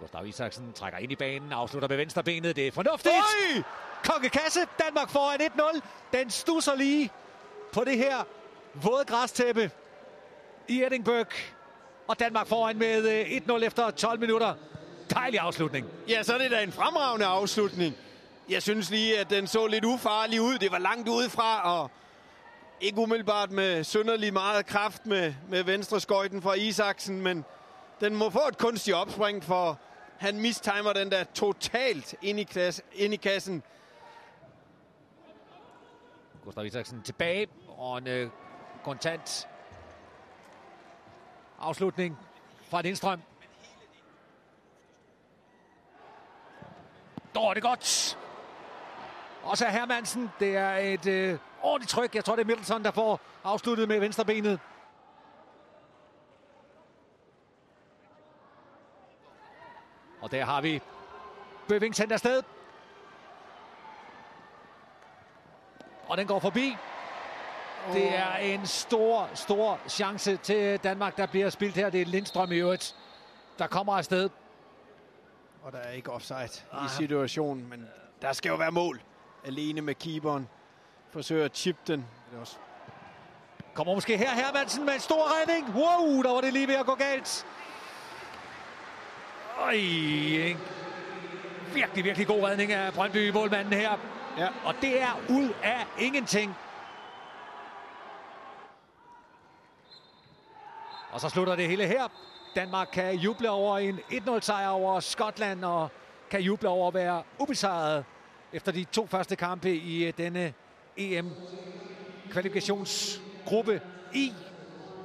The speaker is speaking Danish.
Gustav Isaksen trækker ind i banen, afslutter med venstre benet. Det er fornuftigt. Øj! Konkekasse, Danmark foran 1-0. Den stusser lige på det her våde græstæppe i Edinburgh. Og Danmark foran med 1-0 efter 12 minutter. Dejlig afslutning. Ja, så er det da en fremragende afslutning. Jeg synes lige, at den så lidt ufarlig ud. Det var langt udefra, og ikke umiddelbart med synderlig meget kraft med, med venstre skøjten fra Isaksen, men den må få et kunstigt opspring, for han mistimer den der totalt ind i, klasse, ind i kassen. Gustav Isaksen tilbage, og en øh, kontant afslutning fra Lindstrøm. Dår det godt. Også så Hermansen. Det er et øh, ordentligt tryk. Jeg tror, det er Middleton, der får afsluttet med venstrebenet. Og der har vi Bøving sendt afsted. Og den går forbi. Det er en stor, stor chance til Danmark, der bliver spillet her. Det er Lindstrøm i øvrigt, der kommer afsted. Og der er ikke offside i situationen, men der skal jo være mål. Alene med keeperen. Forsøger at chip den. Det er også Kommer måske her Hermansen med en stor redning. Wow, der var det lige ved at gå galt. Øj, en virkelig, virkelig god redning af Brøndby målmanden her. Ja. Og det er ud af ingenting. Og så slutter det hele her. Danmark kan juble over en 1-0 sejr over Skotland, og kan juble over at være ubesejret efter de to første kampe i denne EM-kvalifikationsgruppe I.